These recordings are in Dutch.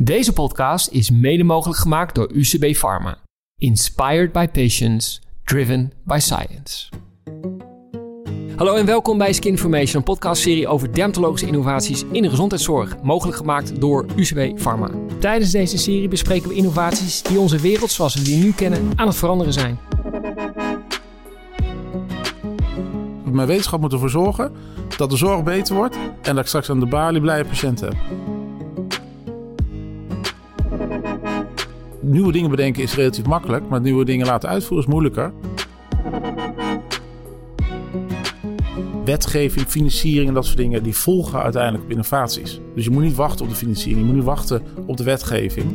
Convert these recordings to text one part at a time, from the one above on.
Deze podcast is mede mogelijk gemaakt door UCB Pharma. Inspired by patients, driven by science. Hallo en welkom bij Skin Information, een podcastserie over dermatologische innovaties in de gezondheidszorg, mogelijk gemaakt door UCB Pharma. Tijdens deze serie bespreken we innovaties die onze wereld zoals we die nu kennen aan het veranderen zijn. Mijn wetenschap moet ervoor zorgen dat de zorg beter wordt en dat ik straks aan de balie blije patiënten heb. Nieuwe dingen bedenken is relatief makkelijk, maar nieuwe dingen laten uitvoeren is moeilijker. Wetgeving, financiering en dat soort dingen, die volgen uiteindelijk op innovaties. Dus je moet niet wachten op de financiering, je moet niet wachten op de wetgeving.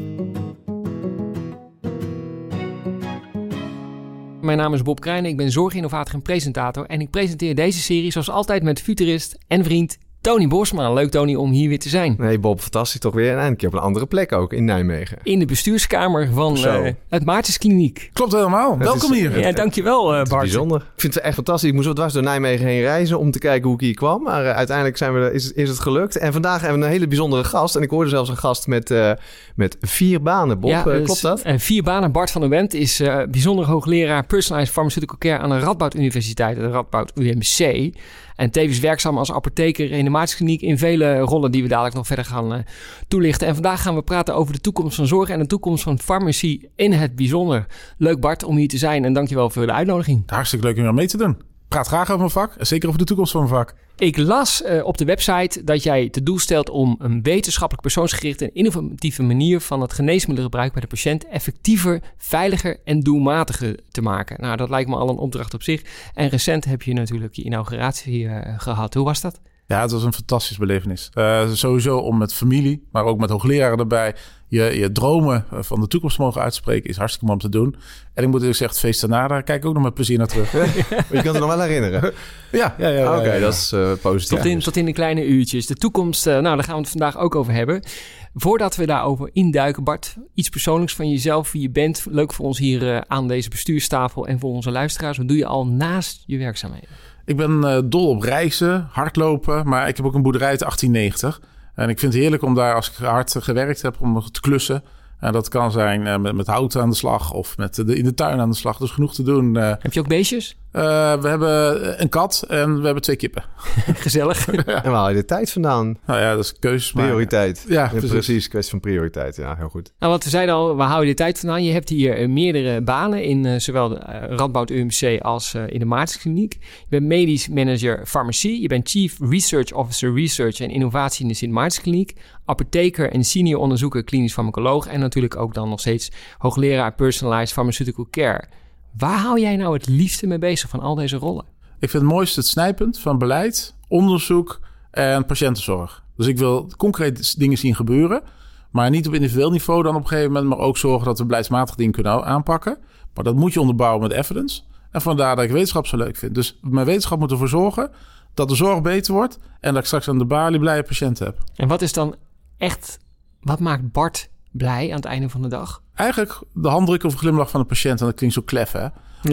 Mijn naam is Bob Krijnen, ik ben zorginnovator en presentator en ik presenteer deze serie zoals altijd met futurist en vriend Tony Bosma. Leuk Tony om hier weer te zijn. Nee Bob, fantastisch toch weer. En een keer op een andere plek ook, in Nijmegen. In de bestuurskamer van uh, het Maartenskliniek. Klopt helemaal. Welkom is- hier. Ja, dankjewel uh, Het is Bart. bijzonder. Ik vind het echt fantastisch. Ik moest wel dwars door Nijmegen heen reizen om te kijken hoe ik hier kwam. Maar eh, uiteindelijk zijn we, is, is het gelukt. En vandaag hebben we een hele bijzondere gast. En ik hoorde zelfs een gast met, eh, met vier banen. Bob, Eh, dus, klopt dat? eh, vier banen. Bart van der Wendt is eh, bijzonder hoogleraar Personalized Pharmaceutical Care aan de Radboud Universiteit, de Radboud UMC. En tevens werkzaam als apotheker reanimatieskliniek in vele rollen die we dadelijk nog verder gaan eh, toelichten. En vandaag gaan we praten over de toekomst van zorg en de toekomst van farmacie in het bijzonder. Leuk Bart om hier te zijn en dankjewel voor de uitnodiging. Hartstikke leuk om hier mee te doen. Praat graag over mijn vak, en zeker over de toekomst van mijn vak. Ik las eh, op de website dat jij te doel stelt om een wetenschappelijk persoonsgerichte en innovatieve manier van het geneesmiddelengebruik bij de patiënt effectiever, veiliger en doelmatiger te maken. Nou, dat lijkt me al een opdracht op zich. En recent heb je natuurlijk je inauguratie eh, gehad. Hoe was dat? Ja, het was een fantastisch belevenis. Eh, sowieso om met familie, maar ook met hoogleraren erbij... je, je dromen eh, van de toekomst mogen uitspreken... is hartstikke mooi om te doen. En ik moet eerlijk zeggen, het feest daarna... daar kijk ik ook nog met plezier naar terug. Je kan het nog wel herinneren. ja, ja, ja. Oké, ja, ja. dat is eh, positief. Tot in, tot in de kleine uurtjes. De toekomst, eh, nou, daar gaan we het vandaag ook over hebben. Voordat we daarover induiken, Bart, iets persoonlijks van jezelf, wie je bent. Leuk voor ons hier eh, aan deze bestuurstafel en voor onze luisteraars. Wat doe je al naast je werkzaamheden? Ik ben eh, dol op reizen, hardlopen... maar ik heb ook een boerderij uit 1890. En ik vind het heerlijk om daar, als ik hard gewerkt heb... om te klussen. En dat kan zijn eh, met, met hout aan de slag... of met in de tuin aan de slag. Dus genoeg te doen. Eh, Heb je ook beestjes? Eh, we hebben een kat en we hebben twee kippen. Gezellig. En waar haal je de tijd vandaan? Nou ja, dat is maken. Prioriteit. Ja, Ja, precies. precies. Kwestie van prioriteit. Ja, heel goed. Nou, wat we zeiden al, waar hou je de tijd vandaan? Je hebt hier eh, meerdere banen in eh, zowel de Radboud UMC als in de Maartenskliniek. Je bent medisch manager farmacie. Je bent chief research officer research en innovatie in de Sint Maartenskliniek. Apotheker en senior onderzoeker klinisch farmacoloog. En natuurlijk ook dan nog steeds hoogleraar personalized pharmaceutical care. Waar hou jij nou het liefste mee bezig van al deze rollen? Ik vind het mooiste het snijpunt van beleid, onderzoek en patiëntenzorg. Dus ik wil concreet dingen zien gebeuren. Maar niet op individueel niveau dan op een gegeven moment. Maar ook zorgen dat we beleidsmatig dingen kunnen aanpakken. Maar dat moet je onderbouwen met evidence. En vandaar dat ik wetenschap zo leuk vind. Dus mijn wetenschap moet ervoor zorgen dat de zorg beter wordt. En dat ik straks aan de balie blije patiënten heb. En wat is dan echt, wat maakt Bart blij aan het einde van de dag? Eigenlijk de handdruk of glimlach van de patiënt. En dat klinkt zo klef hè.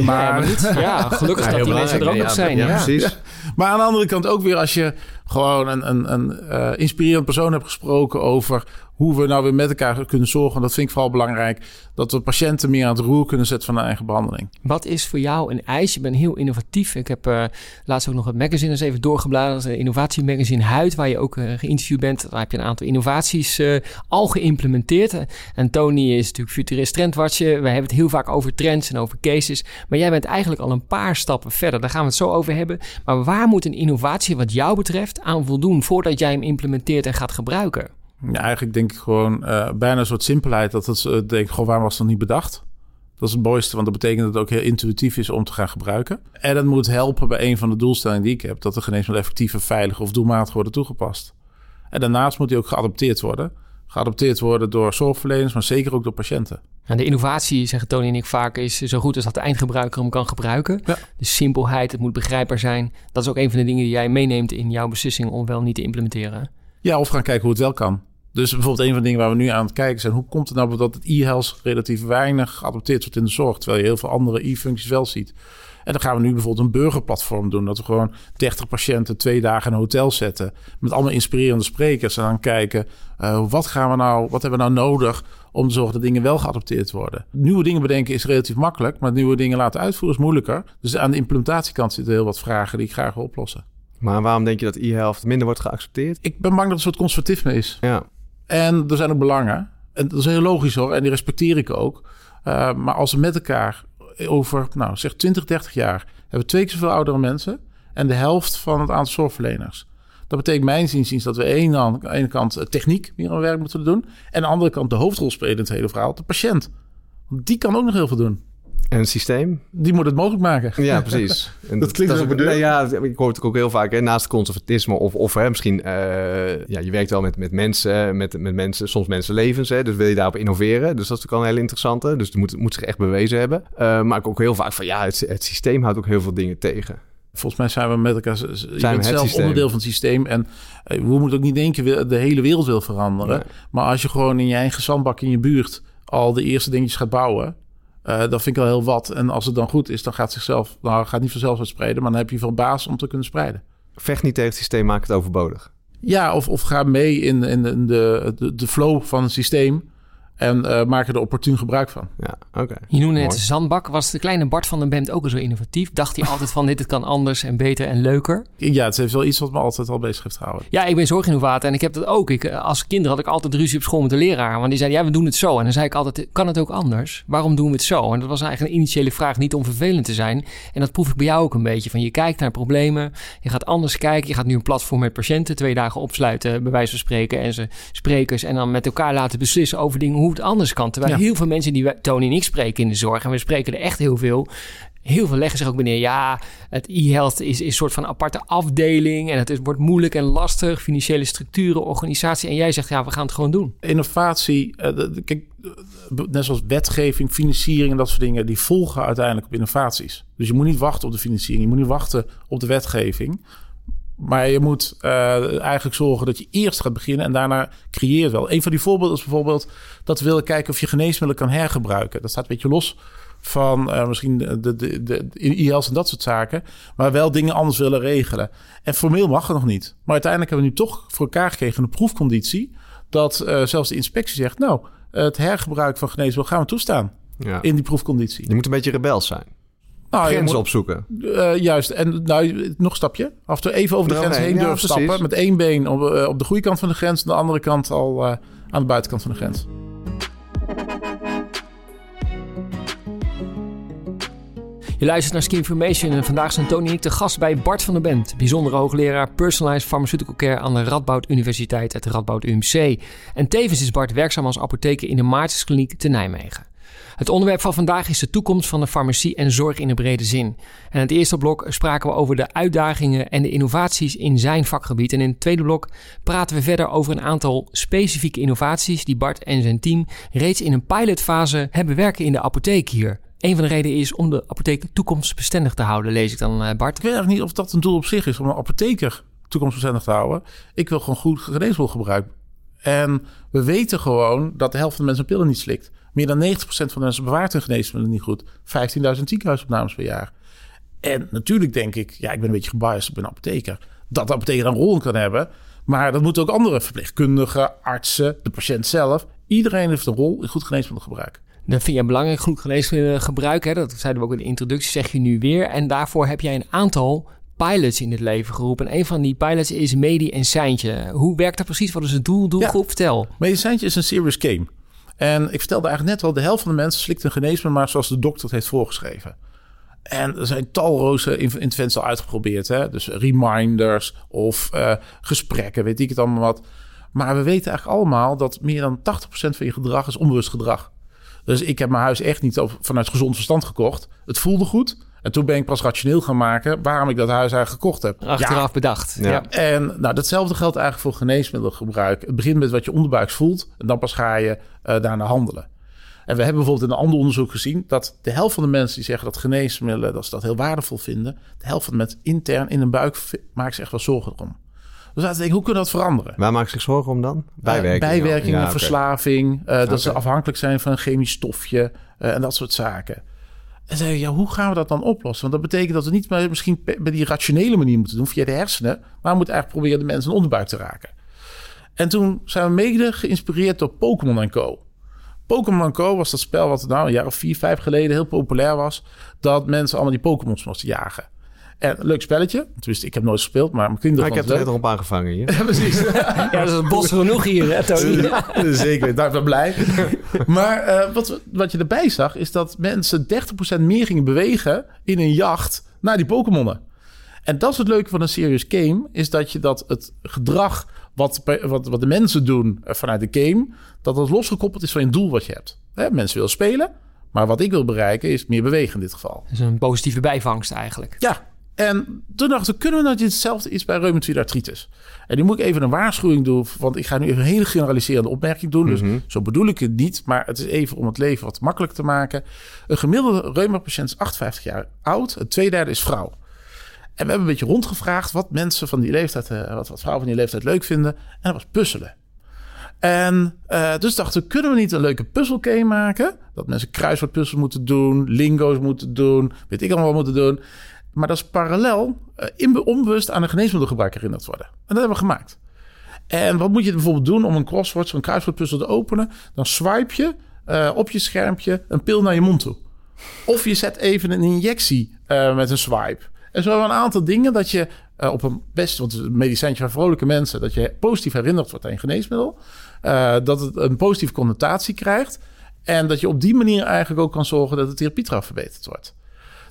Maar, Ja, gelukkig Ja, dat die mensen er ook nog zijn. Ja, ja. precies. Maar aan de andere kant ook weer als je gewoon een, een, een eh, inspirerend persoon hebt gesproken over hoe we nou weer met elkaar kunnen zorgen. Dat vind ik vooral belangrijk. Dat we patiënten meer aan het roer kunnen zetten van hun eigen behandeling. Wat is voor jou een eis? Je bent heel innovatief. Ik heb eh, laatst ook nog het magazine eens even doorgebladerd. Het innovatiemagazine Huid, waar je ook eh, geïnterviewd bent. Daar heb je een aantal innovaties eh, al geïmplementeerd. En Tony is natuurlijk futurist trendwatcher. We hebben het heel vaak over trends en over cases. Maar jij bent eigenlijk al een paar stappen verder. Daar gaan we het zo over hebben. Maar waar moet een innovatie wat jou betreft aan voldoen... voordat jij hem implementeert en gaat gebruiken? Ja, eigenlijk denk ik gewoon eh, bijna een soort simpelheid. Dat het, eh, denk ik, gewoon waarom was nog niet bedacht? Dat is het mooiste, want dat betekent dat het ook heel intuïtief is om te gaan gebruiken. En dat moet helpen bij een van de doelstellingen die ik heb. Dat de geneesmiddelen effectiever, veilig of doelmatig worden toegepast. En daarnaast moet die ook geadopteerd worden. Geadopteerd worden door zorgverleners, maar zeker ook door patiënten. En de innovatie, zeggen Tony en ik vaak, is zo goed als dat de eindgebruiker hem kan gebruiken. Ja. De simpelheid, het moet begrijpbaar zijn. Dat is ook een van de dingen die jij meeneemt in jouw beslissing om wel niet te implementeren. Ja, of gaan kijken hoe het wel kan. Dus bijvoorbeeld een van de dingen waar we nu aan het kijken zijn... hoe komt het nou dat het e-health relatief weinig geadopteerd wordt in de zorg... terwijl je heel veel andere e-functies wel ziet. En dan gaan we nu bijvoorbeeld een burgerplatform doen. Dat we gewoon 30 patiënten twee dagen in een hotel zetten. Met allemaal inspirerende sprekers. En dan kijken, uh, wat, gaan we nou, wat hebben we nou nodig om te zorgen dat dingen wel geadopteerd worden. Nieuwe dingen bedenken is relatief makkelijk, maar nieuwe dingen laten uitvoeren is moeilijker. Dus aan de implementatiekant zitten heel wat vragen die ik graag wil oplossen. Maar waarom denk je dat e-health minder wordt geaccepteerd? Ik ben bang dat het een soort conservatisme is. Ja. En er zijn ook belangen. En dat is heel logisch hoor, en die respecteer ik ook. Uh, maar als we met elkaar over, nou zeg 20, 30 jaar, hebben we twee keer zoveel oudere mensen en de helft van het aantal zorgverleners. Dat betekent mijn inziens dat we aan de ene kant techniek meer aan werk moeten doen. En aan de andere kant de hoofdrol spelen in het hele verhaal, de patiënt. Die kan ook nog heel veel doen. En het systeem? Die moet het mogelijk maken. Ja, precies. En dat klinkt dat, nee, Ja, ik hoor het ook heel vaak. Hè, naast conservatisme of, of hè, misschien... Uh, ja, je werkt wel met, met mensen, met, met mensen, soms mensenlevens. Hè, dus wil je daarop innoveren. Dus dat is natuurlijk al een hele interessante. Dus het moet, moet zich echt bewezen hebben. Uh, maar ik ook heel vaak van... Ja, het, het systeem houdt ook heel veel dingen tegen. Volgens mij zijn we met elkaar. Je zijn bent zelf systeem. onderdeel van het systeem. En uh, we moeten ook niet denken de hele wereld wil veranderen. Nee. Maar als je gewoon in je eigen zandbak in je buurt al de eerste dingetjes gaat bouwen. Uh, dat vind ik al heel wat. En als het dan goed is, dan gaat het zichzelf. Nou, gaat niet vanzelf uitspreiden. Maar dan heb je veel baas om te kunnen spreiden. Vecht niet tegen het systeem, maak het overbodig. Ja, of, of ga mee in, in, in de, de, de flow van het systeem. En uh, maken er opportun gebruik van. Ja, oké. Je noemde net Zandbak. Was de kleine Bart van den Bemt ook zo innovatief? Dacht hij altijd van dit het kan anders en beter en leuker? Ja, het is wel iets wat me altijd al bezig heeft gehouden. Ja, ik ben zorginnovator en ik heb dat ook. Ik, eh, als kind had ik altijd ruzie op school met de leraar. Want die zei, ja, we doen het zo. En dan zei ik altijd, kan het ook anders? Waarom doen we het zo? En dat was eigenlijk een initiële vraag, niet om vervelend te zijn. En dat proef ik bij jou ook een beetje. Van je kijkt naar problemen, je gaat anders kijken. Je gaat nu een platform met patiënten twee dagen opsluiten, bij wijze van spreken. En ze sprekers en dan met elkaar laten beslissen over dingen hoe het anders kan. Terwijl heel veel mensen die Tony en ik spreken in de zorg, en we spreken er echt heel veel. Heel veel leggen zich ook meneer, ja, het e-health is, is een soort van aparte afdeling en het is, wordt moeilijk en lastig, financiële structuren, organisatie. En jij zegt, ja, we gaan het gewoon doen. Innovatie, uh, kijk, net zoals wetgeving, financiering en dat soort dingen, die volgen uiteindelijk op innovaties. Dus je moet niet wachten op de financiering, je moet niet wachten op de wetgeving. Maar je moet uh, eigenlijk zorgen dat je eerst gaat beginnen en daarna creëert wel. Een van die voorbeelden is bijvoorbeeld dat we willen kijken of je geneesmiddelen kan hergebruiken. Dat staat een beetje los van uh, misschien de, de, de, de IEL's en dat soort zaken. Maar wel dingen anders willen regelen. En formeel mag het nog niet. Maar uiteindelijk hebben we nu toch voor elkaar gekregen een proefconditie. Dat uh, zelfs de inspectie zegt, nou, het hergebruik van geneesmiddelen gaan we toestaan. Ja. In die proefconditie. Je moet een beetje rebels zijn. Nou, grenzen opzoeken. Uh, juist. En nou, nog een stapje. Af en toe even over de grens heen ja, durven stappen. Met één been op, uh, op de goede kant van de grens. En de andere kant al uh, aan de buitenkant van de grens. Je luistert naar Skin Information en vandaag zijn Tony en ik te gast bij Bart van der Bent, bijzondere hoogleraar Personalized Pharmaceutical Care aan de Radboud Universiteit, het Radboud UMC. En tevens is Bart werkzaam als apotheker in de Maartenskliniek te Nijmegen. Het onderwerp van vandaag is de toekomst van de farmacie en zorg in de brede zin. En in het eerste blok spraken we over de uitdagingen en de innovaties in zijn vakgebied. En in het tweede blok praten we verder over een aantal specifieke innovaties die Bart en zijn team reeds in een pilotfase hebben werken in de apotheek hier. Een van de redenen is om de apotheek toekomstbestendig te houden, lees ik dan, eh, Bart. Ik weet eigenlijk niet of dat een doel op zich is om een apotheker toekomstbestendig te houden. Ik wil gewoon goed geneesmiddel gebruiken. En we weten gewoon dat de helft van de mensen pillen niet slikt. Meer dan 90% van de mensen bewaart hun geneesmiddelen niet goed. 15.000 ziekenhuisopnames per jaar. En natuurlijk denk ik, ja, ik ben een beetje gebiased, ik ben apotheker. Dat de apotheker een rol kan hebben. Maar dat moeten ook andere verpleegkundigen, artsen, de patiënt zelf. Iedereen heeft een rol in goed geneesmiddelgebruik. Dat vind je belangrijk, goed geneesmiddelgebruik. Hè? Dat zeiden we ook in de introductie, zeg je nu weer. En daarvoor heb jij een aantal pilots in het leven geroepen. En een van die pilots is Medi en Seintje. Hoe werkt dat precies? Wat is het doel, doelgroep? Ja, Vertel. Medi Seintje is een serious game. En ik vertelde eigenlijk net al, de helft van de mensen slikt een geneesmiddel maar zoals de dokter het heeft voorgeschreven. En er zijn talloze interventies al uitgeprobeerd. Hè? Dus reminders of uh, gesprekken, weet ik het allemaal wat. Maar we weten eigenlijk allemaal dat meer dan 80% van je gedrag is onbewust gedrag. Dus ik heb mijn huis echt niet vanuit gezond verstand gekocht. Het voelde goed. En toen ben ik pas rationeel gaan maken waarom ik dat huis eigenlijk gekocht heb. Achteraf bedacht. Ja. En nou, datzelfde geldt eigenlijk voor geneesmiddelgebruik. Het begint met wat je onderbuik voelt en dan pas ga je uh, daarna handelen. En we hebben bijvoorbeeld in een ander onderzoek gezien dat de helft van de mensen die zeggen dat geneesmiddelen dat ze dat heel waardevol vinden, de helft van de mensen intern in hun buik maakt zich echt wel zorgen om. Dus laten we denken, hoe kunnen we dat veranderen? Waar maken zich zorgen om dan? Bijwerkingen. Uh, bijwerkingen, verslaving, uh, dat ze afhankelijk zijn van een chemisch stofje uh, en dat soort zaken. En zei ja, hoe gaan we dat dan oplossen? Want dat betekent dat we niet maar misschien bij die rationele manier moeten doen, via de hersenen. Maar we moeten eigenlijk proberen de mensen een onderbuik te raken. En toen zijn we mede geïnspireerd door Pokémon Co. Pokémon Go was dat spel wat nou een jaar of vier, vijf geleden heel populair was. Dat mensen allemaal die Pokémons moesten jagen. En leuk spelletje. Tenminste, ik heb nooit gespeeld, maar mijn kinderen Ik heb er net al een paar gevangen hier. Ja, precies. Ja, dat is bos genoeg hier, hè, Tony? Zeker, daar ben ik blij. Maar uh, wat, wat je erbij zag, is dat mensen 30% meer gingen bewegen in een jacht naar die Pokémonnen. En dat is het leuke van een serious game, is dat je dat het gedrag wat, wat, wat de mensen doen eh, vanuit de game, dat dat losgekoppeld is van een doel wat je hebt. Hè, mensen willen spelen, maar wat ik wil bereiken is meer bewegen in dit geval. Dat is een positieve bijvangst eigenlijk. Ja, en toen dachten we, kunnen we nou hetzelfde iets bij reumatoïde artritis? En nu moet ik even een waarschuwing doen, want ik ga nu even een hele generaliserende opmerking doen. Dus mm zo bedoel ik het niet, maar het is even om het leven wat makkelijk te maken. Een gemiddelde reumapatiënt is 58 jaar oud, een tweederde is vrouw. En we hebben een beetje rondgevraagd wat mensen van die leeftijd, uh, wat, wat vrouwen van die leeftijd leuk vinden. En dat was puzzelen. En uh, dus dachten we, kunnen we niet een leuke puzzelgame maken? Dat mensen kruiswoordpuzzels moeten doen, lingo's moeten doen, weet ik allemaal wat moeten doen. Maar dat is parallel, uh, in, onbewust aan een geneesmiddelgebruik herinnerd worden. En dat hebben we gemaakt. En wat moet je bijvoorbeeld doen om een crossword, zo'n kruiswoordpuzzel te openen? Dan swipe je uh, op je schermpje een pil naar je mond toe. Of je zet even een injectie met een swipe. En zo hebben we een aantal dingen dat je op een best, want het medicijntje van vrolijke mensen, dat je positief herinnerd wordt aan je geneesmiddel. Dat het een positieve connotatie krijgt. En dat je op die manier eigenlijk ook kan zorgen dat het therapietraf verbeterd wordt.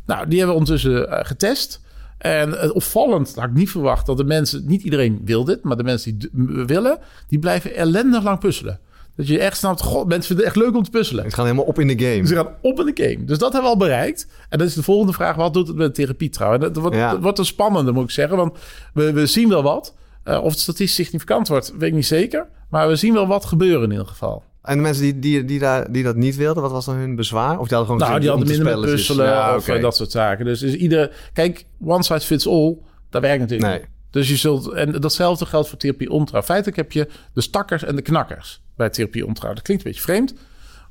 Nou, die hebben we ondertussen uh, getest. En opvallend, had ik niet verwacht, dat de mensen, niet iedereen wil dit, maar de mensen die willen, die blijven ellendig lang puzzelen. Dat je echt snapt, god, mensen vinden het echt leuk om te puzzelen. Ze gaan helemaal op in de game. Ze gaan op in de game. Dus dat hebben we al bereikt. En dat is de volgende vraag, wat doet het met therapie trouwens? Dat wordt, ja. dat wordt een spannende, moet ik zeggen. Want we, we zien wel wat. Uh, of het statistisch significant wordt, weet ik niet zeker. Maar we zien wel wat gebeuren in ieder geval. En de mensen die, die, die, daar, die dat niet wilden, wat was dan hun bezwaar? Of die hadden gewoon nou, die hadden minder met puzzelen ja, of okay. dat soort zaken. Dus is ieder... Kijk, one size fits all, dat werkt natuurlijk nee. Dus je zult... En datzelfde geldt voor therapie ontra. Feitelijk heb je de stakkers en de knakkers bij therapie ontrouw. Dat klinkt een beetje vreemd.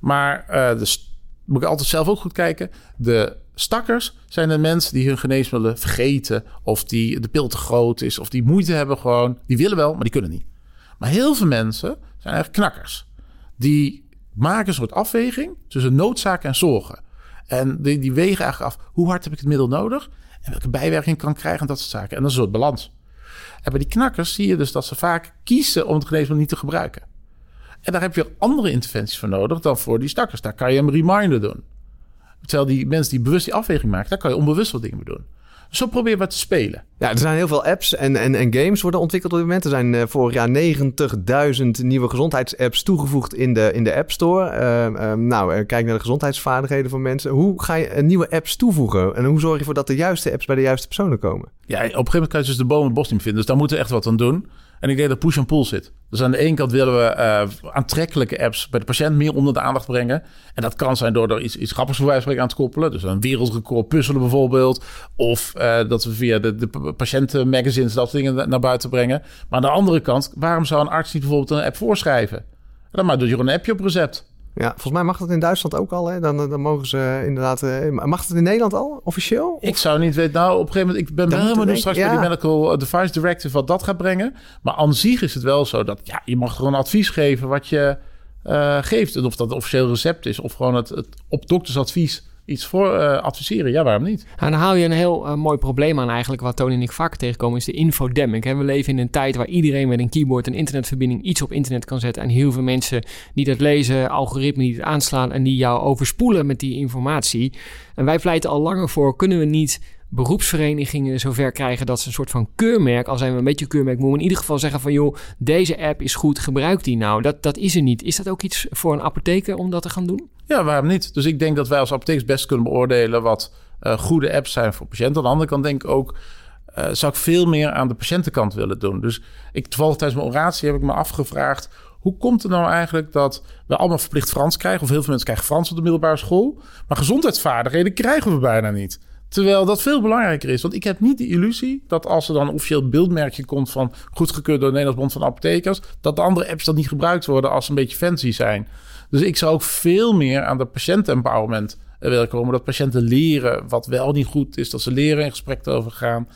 Maar uh, de, moet ik altijd zelf ook goed kijken. De stakkers zijn de mensen die hun geneesmiddelen vergeten. Of die de pil te groot is. Of die moeite hebben gewoon. Die willen wel, maar die kunnen niet. Maar heel veel mensen zijn eigenlijk knakkers. Die maken een soort afweging tussen noodzaak en zorgen. En die, die wegen eigenlijk af. Hoe hard heb ik het middel nodig? En welke bijwerking kan krijgen en dat soort zaken. En dat is een soort balans. En bij die knakkers zie je dus dat ze vaak kiezen om het geneesmiddel niet te gebruiken. En daar heb je andere interventies voor nodig dan voor die stakkers. Daar kan je een reminder doen. Terwijl die mensen die bewust die afweging maken, daar kan je onbewust wat dingen mee doen. Zo proberen we te spelen. Ja, er zijn heel veel apps en, en, en games worden ontwikkeld op dit moment. Er zijn uh, vorig jaar 90.000 nieuwe gezondheidsapps toegevoegd in de, in de App Store. Uh, uh, nou, kijk naar de gezondheidsvaardigheden van mensen. Hoe ga je nieuwe apps toevoegen? En hoe zorg je ervoor dat de juiste apps bij de juiste personen komen? Ja, op een gegeven moment kan je dus de boom het bos niet vinden. Dus daar moeten we echt wat aan doen. En ik denk dat push en pull zit. Dus aan de ene kant willen we uh, aantrekkelijke apps bij de patiënt meer onder de aandacht brengen. En dat kan zijn door er iets, iets grappigs voor wijze aan te koppelen. Dus een wereldrecord puzzelen bijvoorbeeld. Of uh, dat we via de, de patiëntenmagazines dat soort dingen naar buiten brengen. Maar aan de andere kant, waarom zou een arts niet bijvoorbeeld een app voorschrijven? Dan maar doe je een appje op recept. Ja, volgens mij mag dat in Duitsland ook al. Hè? Dan, dan mogen ze inderdaad. Mag het in Nederland al officieel? Ik zou niet weten. Nou, op een gegeven moment. Ik ben wel helemaal nu straks ja. bij die Medical Device Directive wat dat gaat brengen. Maar aan zich is het wel zo dat ja, je mag gewoon advies geven wat je uh, geeft. En of dat een officieel recept is of gewoon het, het op doktersadvies iets voor uh, adviseren. Ja, waarom niet? En dan haal je een heel uh, mooi probleem aan eigenlijk, wat Tony en ik vaak tegenkomen, is de infodemic. We leven in een tijd waar iedereen met een keyboard en internetverbinding iets op internet kan zetten. En heel veel mensen die dat lezen, algoritmen die het aanslaan en die jou overspoelen met die informatie. En wij pleiten al langer voor, kunnen we niet beroepsverenigingen zover krijgen dat ze een soort van keurmerk, al zijn we een beetje keurmerk, moeten we in ieder geval zeggen van joh, deze app is goed, gebruik die nou. Dat, dat is er niet. Is dat ook iets voor een apotheker om dat te gaan doen? Ja, waarom niet? Dus ik denk dat wij als apothekers best kunnen beoordelen wat uh, goede apps zijn voor patiënten. Aan de andere kant denk ik ook, uh, zou ik veel meer aan de patiëntenkant willen doen. Dus ik, toevallig tijdens mijn oratie heb ik me afgevraagd, hoe komt het nou eigenlijk dat we allemaal verplicht Frans krijgen? Of heel veel mensen krijgen Frans op de middelbare school. Maar gezondheidsvaardigheden krijgen we bijna niet. Terwijl dat veel belangrijker is. Want ik heb niet de illusie dat als er dan een officieel beeldmerkje komt van goedgekeurd door de Nederlands Bond van Apothekers, dat de andere apps dat niet gebruikt worden als ze een beetje fancy zijn. Dus ik zou ook veel meer aan de patiëntempowerment eh, willen komen. Dat patiënten leren wat wel niet goed is. Dat ze leren in gesprek over gaan.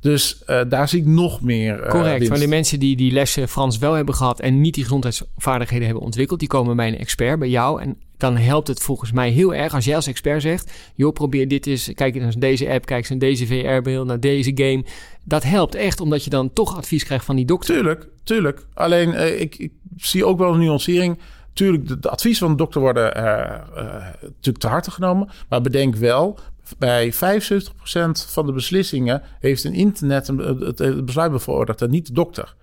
Dus uh, daar zie ik nog meer. Uh, Correct. winst. Maar de mensen die die lessen Frans wel hebben gehad en niet die gezondheidsvaardigheden hebben ontwikkeld, die komen bij een expert, bij jou. En dan helpt het volgens mij heel erg als jij als expert zegt: joh, probeer dit eens. Kijk eens naar deze app, kijk eens naar deze VR-beeld, naar deze game. Dat helpt echt, omdat je dan toch advies krijgt van die dokter. Tuurlijk, tuurlijk. Alleen uh, ik, ik, zie ook wel een nuancering. Tuurlijk, de, adviezen van de dokter worden natuurlijk te harte genomen. Maar bedenk wel, bij 75% van de beslissingen heeft een internet het, besluit bevoordeeld en niet de dokter.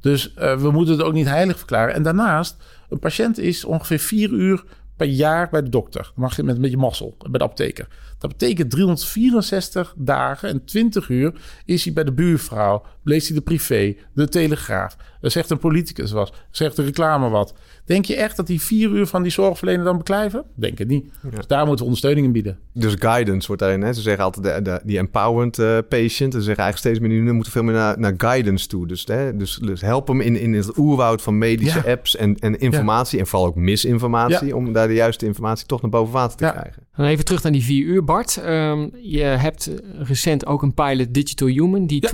Dus uh, we moeten het ook niet heilig verklaren. En daarnaast, een patiënt is ongeveer vier uur per jaar bij de dokter. Dan mag je met een beetje mazzel bij de apotheker. Dat betekent 364 dagen en 20 uur is hij bij de buurvrouw. Leest hij de privé, de telegraaf. Zegt een politicus wat, zegt de reclame wat. Denk je echt dat die vier uur van die zorgverlener dan beklijven? Denk het niet. Ja. Dus daar moeten we ondersteuning in bieden. Dus guidance wordt daarin. Hè? Ze zeggen altijd de, de, die empowerment uh, patient. Ze zeggen eigenlijk steeds meer, nu moeten veel meer naar, naar guidance toe. Dus, hè? Dus, dus help hem in, in het oerwoud van medische ja. apps en, en informatie. Ja. En vooral ook misinformatie. Om daar de juiste informatie toch naar boven water te krijgen. Dan even terug naar die vier uur, Bart. Um, je hebt recent ook een pilot Digital Human die 24-7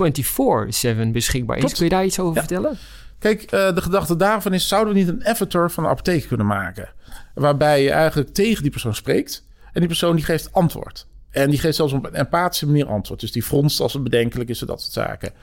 beschikbaar is. Klopt. Kun je daar iets over vertellen? Kijk, uh, de gedachte daarvan is: zouden we niet een avatar van de apotheek kunnen maken? Waarbij je eigenlijk tegen die persoon spreekt en die persoon die geeft antwoord. En die geeft zelfs op een empathische manier antwoord. Dus die fronst als het bedenkelijk is en dat soort zaken.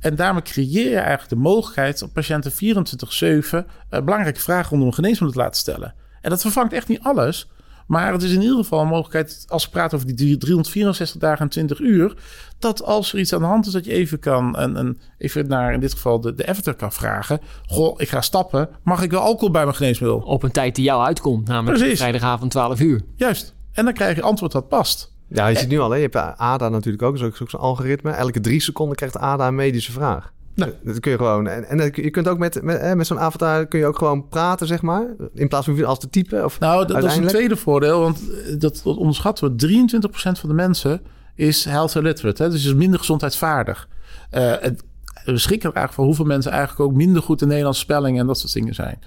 En daarmee creëer je eigenlijk de mogelijkheid om patiënten 24-7 uh, belangrijke vragen rondom een geneesmiddel te laten stellen. En dat vervangt echt niet alles. Maar het is in ieder geval een mogelijkheid, als we praten over die 364 dagen en 20 uur, dat als er iets aan de hand is, dat je even kan, en, en even naar in dit geval de, de avatar kan vragen. Goh, ik ga stappen. Mag ik wel alcohol bij mijn geneesmiddel? Op een tijd die jou uitkomt, namelijk Precies. vrijdagavond 12 uur. Juist. En dan krijg je antwoord dat past. Ja, je ziet nu al, hè? je hebt ADA natuurlijk ook, dat is ook zo'n algoritme. Elke drie seconden krijgt ADA een medische vraag. Nou, dat kun je gewoon. En, en je kunt ook met, met, met zo'n avatar kun je ook gewoon praten, zeg maar. In plaats van als te typen. Of nou, dat, dat is een tweede voordeel. Want dat, dat onderschatten we. 23% van de mensen is health illiterate. Hè? Dus is minder gezondheidsvaardig. Uh, het, we schrikken er eigenlijk van hoeveel mensen eigenlijk ook minder goed in Nederlandse spelling en dat soort dingen zijn.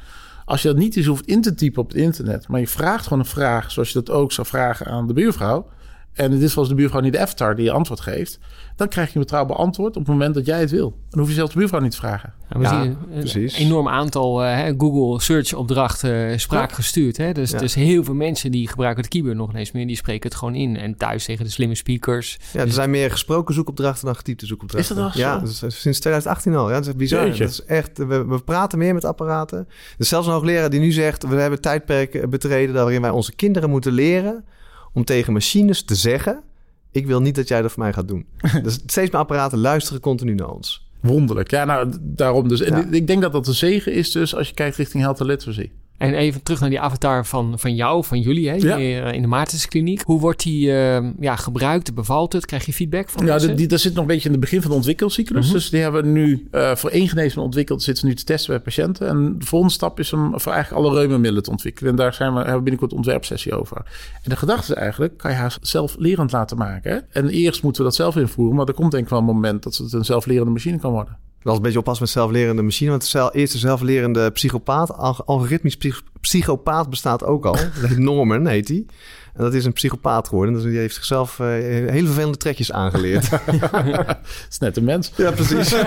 Als je dat niet eens hoeft in te typen op het internet, maar je vraagt gewoon een vraag zoals je dat ook zou vragen aan de buurvrouw. En dit geval is de buurvrouw niet de avatar die je antwoord geeft. Dan krijg je een betrouwbaar antwoord op het moment dat jij het wil. Dan hoef je zelfs de buurvrouw niet te vragen. Ja, we ja, zien precies. een enorm aantal uh, Google search opdrachten uh, spraak ja. gestuurd. Hè? Dus, ja. dus heel veel mensen die gebruiken het keyboard nog eens meer. Die spreken het gewoon in. En thuis tegen de slimme speakers. Ja, er zijn meer gesproken zoekopdrachten dan getypte zoekopdrachten. Is dat wel Ja, dat is sinds 2018 al. Ja, dat is bizar. Dat is echt, we, we, praten meer met apparaten. Er is zelfs een hoogleraar die nu zegt... we hebben tijdperken betreden waarin wij onze kinderen moeten leren... om tegen machines te zeggen ik wil niet dat jij dat voor mij gaat doen. dus steeds meer apparaten luisteren continu naar ons. Wonderlijk. Ja, nou, daarom dus. Ja. Ik denk dat dat een zegen is dus als je kijkt richting health literacy. En even terug naar die avatar van, van jou, van jullie, hè, ja. in de Maartenskliniek. Hoe wordt die uh, ja, gebruikt? Bevalt het? Krijg je feedback van Ja, die, dat zit nog een beetje in het begin van de ontwikkelcyclus. Mm -hmm. Dus die hebben we nu uh, voor één geneesmiddel ontwikkeld. Zitten nu te testen bij patiënten. En de volgende stap is om voor eigenlijk alle reumamiddelen te ontwikkelen. En daar zijn we, hebben we binnenkort een ontwerpsessie over. En de gedachte is eigenlijk, kan je haar zelflerend laten maken. Hè? En eerst moeten we dat zelf invoeren. Maar er komt denk ik wel een moment dat het een zelflerende machine kan worden. Dat is een beetje oppassen met zelflerende machine. Want de eerste zelflerende psychopaat, algoritmisch psychopaat bestaat ook al. Dat heet Norman, heet hij. En dat is een psychopaat geworden. Dus die heeft zichzelf uh, hele vervelende trekjes aangeleerd. is net een mens. Ja, precies.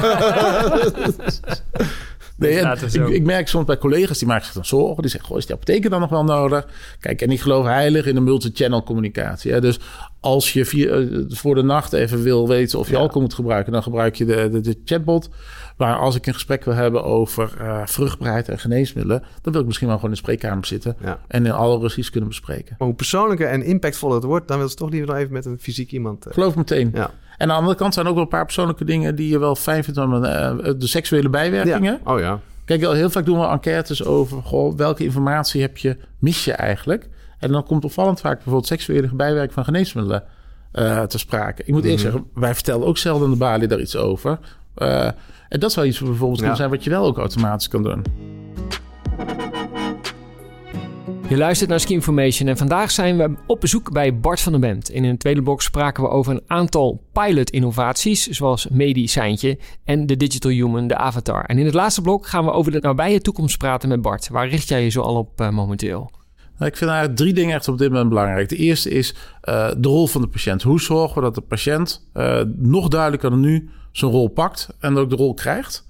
Nee, en ik, ik, merk soms bij collega's die maken zich dan zorgen. Die zeggen: Goh, is die apotheker dan nog wel nodig? Kijk, en ik geloof heilig in de multi-channel communicatie. Hè? Dus als je via, uh, voor de nacht even wil weten of je ja. alcohol moet gebruiken, dan gebruik je de, de, de, chatbot. Maar als ik een gesprek wil hebben over uh, vruchtbaarheid en geneesmiddelen, dan wil ik misschien wel gewoon in de spreekkamer zitten ja. en in alle ruzies kunnen bespreken. Maar hoe persoonlijker en impactvoller het wordt, dan wil ze toch liever nog even met een fysiek iemand. Uh... Geloof meteen. Ja. En aan de andere kant zijn ook wel een paar persoonlijke dingen die je wel fijn vindt. Dan, uh, de seksuele bijwerkingen. Ja. Oh ja. Kijk, heel vaak doen we enquêtes over goh, welke informatie heb je, mis je eigenlijk. En dan komt opvallend vaak bijvoorbeeld seksuele bijwerking van geneesmiddelen uh, te sprake. Ik moet mm-hmm. eerst zeggen, wij vertellen ook zelden de balie daar iets over. Uh, en dat zou iets bijvoorbeeld kunnen zijn wat je wel ook automatisch kan doen. Je luistert naar Ski Information en vandaag zijn we op bezoek bij Bart van den Bent. In een tweede blok spraken we over een aantal pilot-innovaties, zoals Medicijntje en de Digital Human, de Avatar. En in het laatste blok gaan we over de nabije toekomst praten met Bart. Waar richt jij je zo al op uh, momenteel? Nou, ik vind eigenlijk drie dingen echt op dit moment belangrijk. De eerste is uh, de rol van de patiënt. Hoe zorgen we dat de patiënt uh, nog duidelijker dan nu zijn rol pakt en ook de rol krijgt?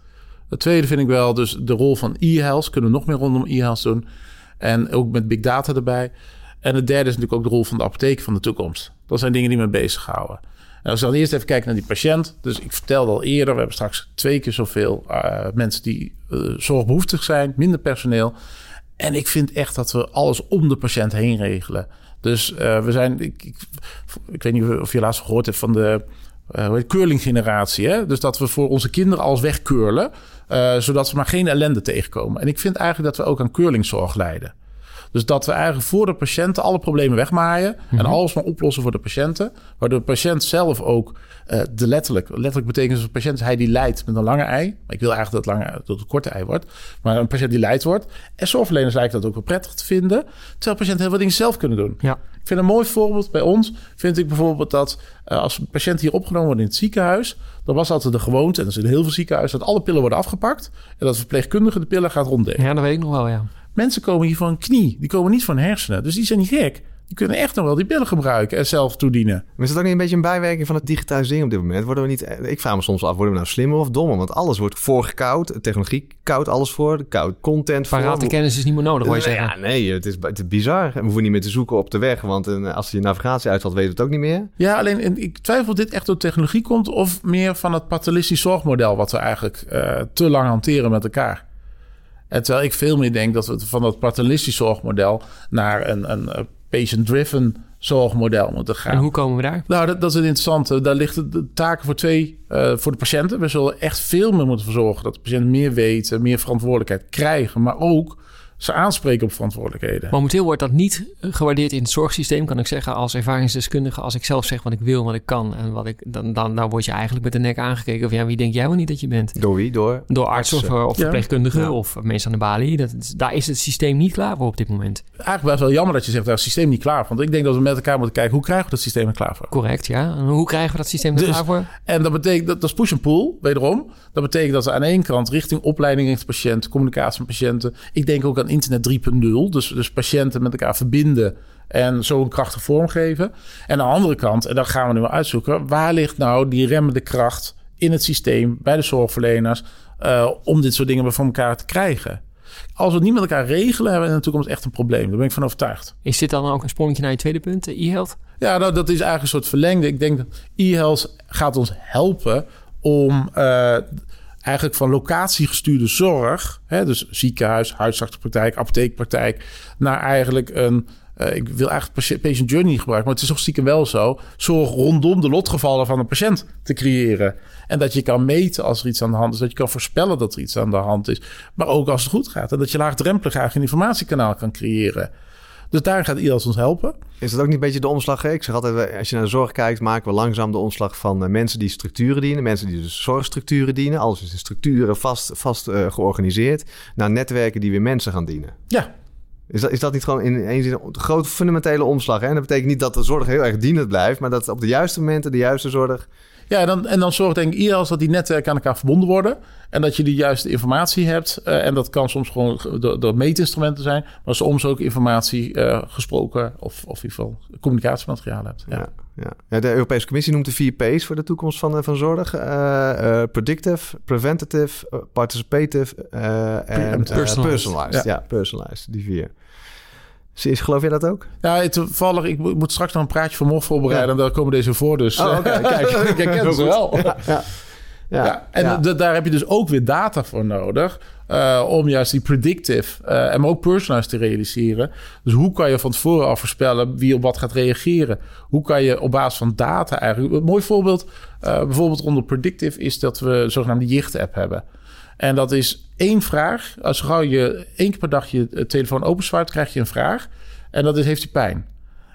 Het tweede vind ik wel dus de rol van e-health. Kunnen we nog meer rondom e-health doen? En ook met big data erbij. En het derde is natuurlijk ook de rol van de apotheek van de toekomst. Dat zijn dingen die me bezighouden. En als we dan eerst even kijken naar die patiënt. Dus ik vertelde al eerder, we hebben straks twee keer zoveel uh, mensen die uh, zorgbehoeftig zijn, minder personeel. En ik vind echt dat we alles om de patiënt heen regelen. Dus uh, we zijn, ik, ik, ik, weet niet of je laatst gehoord hebt van de uh, curling-generatie. Hè? Dus dat we voor onze kinderen alles wegcurlen, uh, zodat ze maar geen ellende tegenkomen. En ik vind eigenlijk dat we ook aan curlingzorg leiden. Dus dat we eigenlijk voor de patiënten alle problemen wegmaaien. Mm -hmm. En alles maar oplossen voor de patiënten. Waardoor de patiënt zelf ook uh, de letterlijk... Letterlijk betekent dus een patiënt hij die lijdt met een lange ei. Ik wil eigenlijk dat, lange, dat het korte ei wordt. Maar een patiënt die lijdt wordt. En zorgverleners lijken dat ook wel prettig te vinden. Terwijl patiënten heel veel dingen zelf kunnen doen. Ja. Ik vind een mooi voorbeeld bij ons. Vind ik bijvoorbeeld dat uh, als een patiënt hier opgenomen wordt in het ziekenhuis. Dan was altijd de gewoonte, en er zijn heel veel ziekenhuizen, dat alle pillen worden afgepakt. En dat de verpleegkundige de pillen gaat ronddelen. Ja, dat weet ik nog wel, ja. Mensen komen hier een knie. Die komen niet een hersenen. Dus die zijn niet gek. Die kunnen echt nog wel die pillen gebruiken en zelf toedienen. Maar is dat ook niet een beetje een bijwerking van het digitalisering op dit moment? Worden we niet, ik vraag me soms af, worden we nou slimmer of dommer? Want alles wordt voorgekoud. Technologie koudt alles voor. Koudt content voor. Parate kennis is niet meer nodig, hoor je zeggen. Ja, nee, het is, het is bizar. We hoeven niet meer te zoeken op de weg. Want als je navigatie uitvalt, weten we het ook niet meer. Ja, alleen ik twijfel of dit echt door technologie komt... of meer van het paternalistisch zorgmodel... wat we eigenlijk uh, te lang hanteren met elkaar. En terwijl ik veel meer denk dat we van dat paternalistisch zorgmodel naar een, een patient-driven zorgmodel moeten gaan. En hoe komen we daar? Nou, dat, dat is het interessante. Daar liggen de taken voor twee, uh, voor de patiënten. We zullen echt veel meer moeten verzorgen dat de patiënt meer weten, meer verantwoordelijkheid krijgen, maar ook ze aanspreken op verantwoordelijkheden. Momenteel wordt dat niet gewaardeerd in het zorgsysteem, kan ik zeggen, als ervaringsdeskundige. Als ik zelf zeg wat ik wil, wat ik kan en wat ik, dan, dan, dan word je eigenlijk met de nek aangekeken. Of ja, wie denk jij wel niet dat je bent? Door wie? Door, Door artsen of, of verpleegkundigen ja. of mensen aan de balie. Dat, daar is het systeem niet klaar voor op dit moment. Eigenlijk best wel jammer dat je zegt, daar is het systeem niet klaar voor. Want ik denk dat we met elkaar moeten kijken, hoe krijgen we dat systeem er klaar voor? Correct, ja. En hoe krijgen we dat systeem er dus, klaar voor? En dat betekent, dat, dat is push and pull, wederom. Dat betekent dat we aan de ene kant richting opleiding richting patiënten, communicatie met patiënten. Ik denk ook aan internet 3.0. Dus, dus patiënten met elkaar verbinden en zo een krachtige vorm geven. En aan de andere kant, en dat gaan we nu wel uitzoeken, waar ligt nou die remmende kracht in het systeem bij de zorgverleners uh, om dit soort dingen van elkaar te krijgen? Als we het niet met elkaar regelen, hebben we in de toekomst echt een probleem. Daar ben ik van overtuigd. Is dit dan ook een sprongetje naar je tweede punt, e-health? Ja, nou, dat is eigenlijk een soort verlengde. Ik denk dat e-health gaat ons helpen om uh, eigenlijk van locatiegestuurde zorg, hè, dus ziekenhuis, huisartsenpraktijk, apotheekpraktijk, naar eigenlijk een, uh, ik wil eigenlijk patient journey gebruiken, maar het is toch stiekem wel zo, zorg rondom de lotgevallen van een patiënt te creëren. En dat je kan meten als er iets aan de hand is, dat je kan voorspellen dat er iets aan de hand is, maar ook als het goed gaat. En dat je laagdrempelig eigenlijk een informatiekanaal kan creëren. Dus daar gaat IELTS ons helpen. Is dat ook niet een beetje de omslag? Ik zeg altijd, als je naar de zorg kijkt, maken we langzaam de omslag van uh, mensen die structuren dienen. Mensen die dus zorgstructuren dienen. Alles is de structuren vast, vast uh, georganiseerd. Naar netwerken die weer mensen gaan dienen. Ja. Is dat, is dat niet gewoon in één zin een grote fundamentele omslag? Hè? En dat betekent niet dat de zorg heel erg dienend blijft, maar dat op de juiste momenten de juiste zorg ja, en dan, en dan zorgt denk ik IELTS dat die netwerken aan elkaar verbonden worden. En dat je de juiste informatie hebt. Uh, en dat kan soms gewoon door, door meetinstrumenten zijn. Maar soms ook informatie uh, gesproken of, of in ieder geval communicatiemateriaal hebt. Ja. Ja, ja. ja. de Europese Commissie noemt de vier P's voor de toekomst van, van zorg. Uh, predictive, preventative, participative en personalized. personalized. Ja. ja, personalized. Die vier. Is, geloof je dat ook? Ja, toevallig. Ik moet straks nog een praatje van Mof voorbereiden. Ja. En daar komen deze voor. Dus oh, okay. kijk, ik herken ze wel. Ja, ja. ja. en daar heb je dus ook weer data voor nodig. Uh, om juist die predictive uh, en ook personalized te realiseren. Dus hoe kan je van tevoren al voorspellen wie op wat gaat reageren? Hoe kan je op basis van data eigenlijk... Een mooi voorbeeld, uh, bijvoorbeeld onder predictive... is dat we een zogenaamde jicht-app hebben. En dat is één vraag. Als gauw je één keer per dag je telefoon openzwaait, krijg je een vraag. En dat is, heeft hij pijn?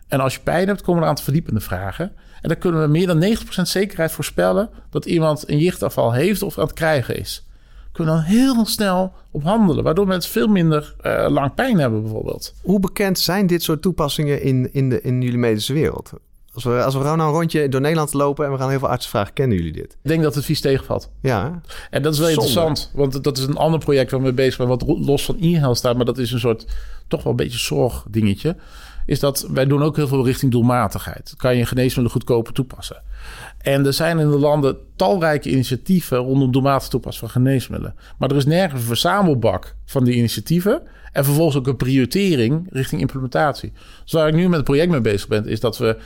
En als je pijn hebt, komen er een aantal verdiepende vragen. En dan kunnen we meer dan 90% zekerheid voorspellen... dat iemand een jichtafval heeft of aan het krijgen is. Kunnen we dan heel snel op handelen... waardoor mensen veel minder uh, lang pijn hebben bijvoorbeeld. Hoe bekend zijn dit soort toepassingen in, in, de, in jullie medische wereld? Als we, als we gewoon nou een rondje door Nederland lopen en we gaan heel veel artsen vragen, kennen jullie dit? Ik denk dat het vies tegenvalt. Ja. En dat is wel Zonde. interessant, want dat is een ander project waar we mee bezig zijn, wat los van e-health staat, maar dat is een soort toch wel een beetje zorgdingetje. Is dat wij doen ook heel veel richting doelmatigheid. Kan je geneesmiddelen goedkoper toepassen? En er zijn in de landen talrijke initiatieven rondom doelmatig toepassen van geneesmiddelen. Maar er is nergens een verzamelbak van die initiatieven. En vervolgens ook een prioritering richting implementatie. Dus waar ik nu met het project mee bezig ben, is dat we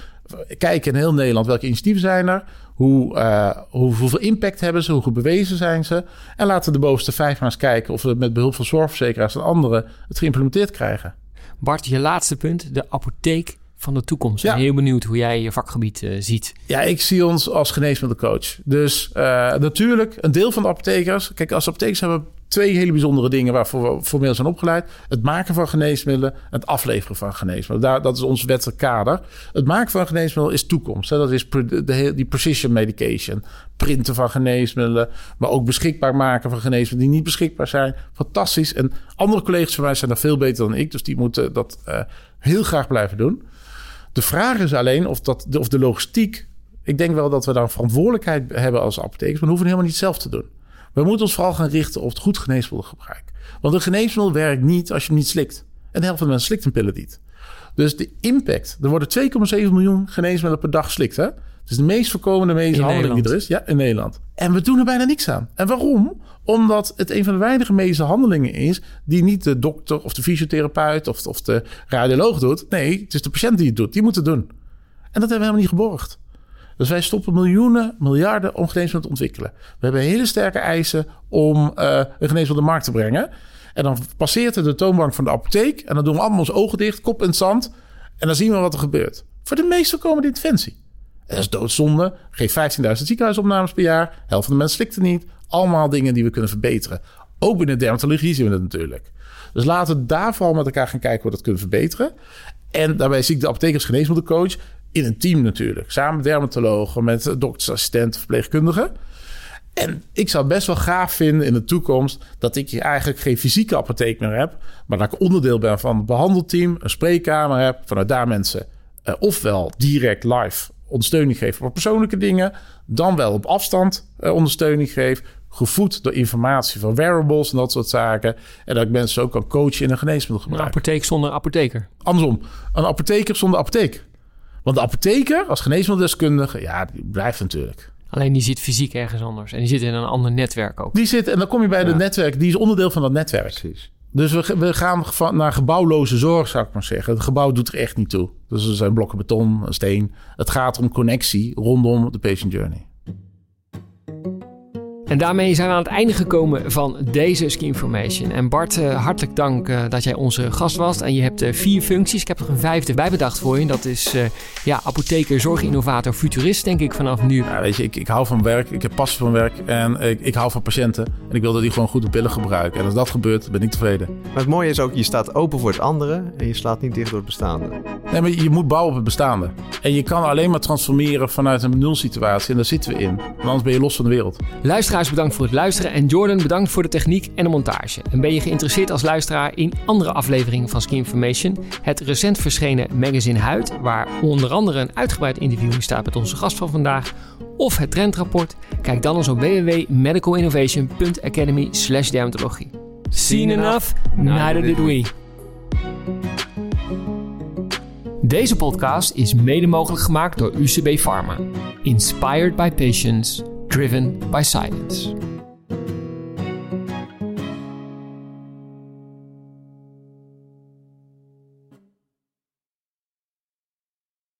kijken in heel Nederland welke initiatieven zijn er. Hoe, eh, hoe, hoeveel impact hebben ze? Hoe goed bewezen zijn ze? En laten de bovenste vijf maar eens kijken of we met behulp van zorgverzekeraars en anderen het geïmplementeerd krijgen. Bart, je laatste punt, de apotheek van de toekomst. Ik Ja. ben heel benieuwd hoe jij je vakgebied eh, ziet. Ja, ik zie ons als geneesmiddelcoach. Dus eh, natuurlijk, een deel van de apothekers. Kijk, als apothekers hebben twee hele bijzondere dingen waarvoor we formeel zijn opgeleid: het maken van geneesmiddelen, het afleveren van geneesmiddelen. Daar, dat is ons wettelijk kader. Het maken van geneesmiddelen is toekomst. Hè? Dat is de, die precision medication. Printen van geneesmiddelen, maar ook beschikbaar maken van geneesmiddelen die niet beschikbaar zijn. Fantastisch. En andere collega's van mij zijn daar veel beter dan ik, dus die moeten dat eh, heel graag blijven doen. De vraag is alleen of, dat, of de logistiek. Ik denk wel dat we daar verantwoordelijkheid hebben als apothekers, maar we hoeven helemaal niet zelf te doen. We moeten ons vooral gaan richten op het goed geneesmiddelgebruik. Want een geneesmiddel werkt niet als je hem niet slikt. En de helft van de mensen slikt een pillen niet. Dus de impact. Er worden 2,7 miljoen geneesmiddelen per dag geslikt. Hè? Het is de meest voorkomende medische In handeling die er is. Ja, in Nederland. En we doen er bijna niks aan. En waarom? Omdat het een van de weinige medische handelingen is... die niet de dokter of de fysiotherapeut of, of de radioloog doet. Nee, het is de patiënt die het doet. Die moet het doen. En dat hebben we helemaal niet geborgd. Dus wij stoppen miljoenen, miljarden om geneesmiddelen te ontwikkelen. We hebben hele sterke eisen om eh, een geneesmiddel de markt te brengen. En dan passeert er de toonbank van de apotheek. En dan doen we allemaal onze ogen dicht, kop in het zand. En dan zien we wat er gebeurt. Voor de meest voorkomende interventie. En dat is doodzonde. Geef 15.000 ziekenhuisopnames per jaar. De helft van de mensen slikt er niet. Allemaal dingen die we kunnen verbeteren. Ook binnen dermatologie zien we dat natuurlijk. Dus laten we daar vooral met elkaar gaan kijken hoe we dat kunnen verbeteren. En daarbij zie ik de apotheker als geneesmiddelcoach in een team natuurlijk. Samen met dermatologen, met doktersassistenten, verpleegkundigen. En ik zou best wel gaaf vinden in de toekomst dat ik hier eigenlijk geen fysieke apotheek meer heb, maar dat ik onderdeel ben van het behandelteam, een spreekkamer heb, vanuit daar mensen eh, ofwel direct live ondersteuning geven voor persoonlijke dingen, dan wel op afstand eh, ondersteuning geef, gevoed door informatie van wearables en dat soort zaken. En dat ik mensen ook kan coachen in een Een geneesmiddelgebruik. apotheek zonder apotheker. Andersom, een apotheker zonder apotheek. Want de apotheker als geneesmiddeldeskundige, ja, die blijft natuurlijk. Alleen die zit fysiek ergens anders. En die zit in een ander netwerk ook. Die zit, en dan kom je bij Ja. het netwerk, die is onderdeel van dat netwerk. Precies. Dus we, we gaan naar gebouwloze zorg, zou ik maar zeggen. Het gebouw doet er echt niet toe. Dus er zijn blokken beton, een steen. Het gaat om connectie rondom de patient journey. En daarmee zijn we aan het einde gekomen van deze Ski Information. En Bart, eh, hartelijk dank eh, dat jij onze gast was. En je hebt eh, vier functies. Ik heb er een vijfde bij bedacht voor je. En dat is eh, ja, apotheker, zorginnovator, futurist, denk ik vanaf nu. Ja, weet je, ik, ik hou van werk, ik heb passie van werk en ik, ik hou van patiënten. En ik wil dat die gewoon goed de pillen gebruiken. En als dat gebeurt, ben ik tevreden. Maar het mooie is ook, je staat open voor het andere en je slaat niet dicht door het bestaande. Nee, maar je moet bouwen op het bestaande. En je kan alleen maar transformeren vanuit een nulsituatie. En daar zitten we in. Want anders ben je los van de wereld. Luisteraars, bedankt voor het luisteren. En Jordan, bedankt voor de techniek en de montage. En ben je geïnteresseerd als luisteraar in andere afleveringen van Ski Information? Het recent verschenen magazine Huid, waar onder andere een uitgebreid interview in staat met onze gast van vandaag. Of het trendrapport. Kijk dan eens op www.medicalinnovation.academy slash. Seen enough, neither did we. Deze podcast is mede mogelijk gemaakt door UCB Pharma. Inspired by patients, driven by science.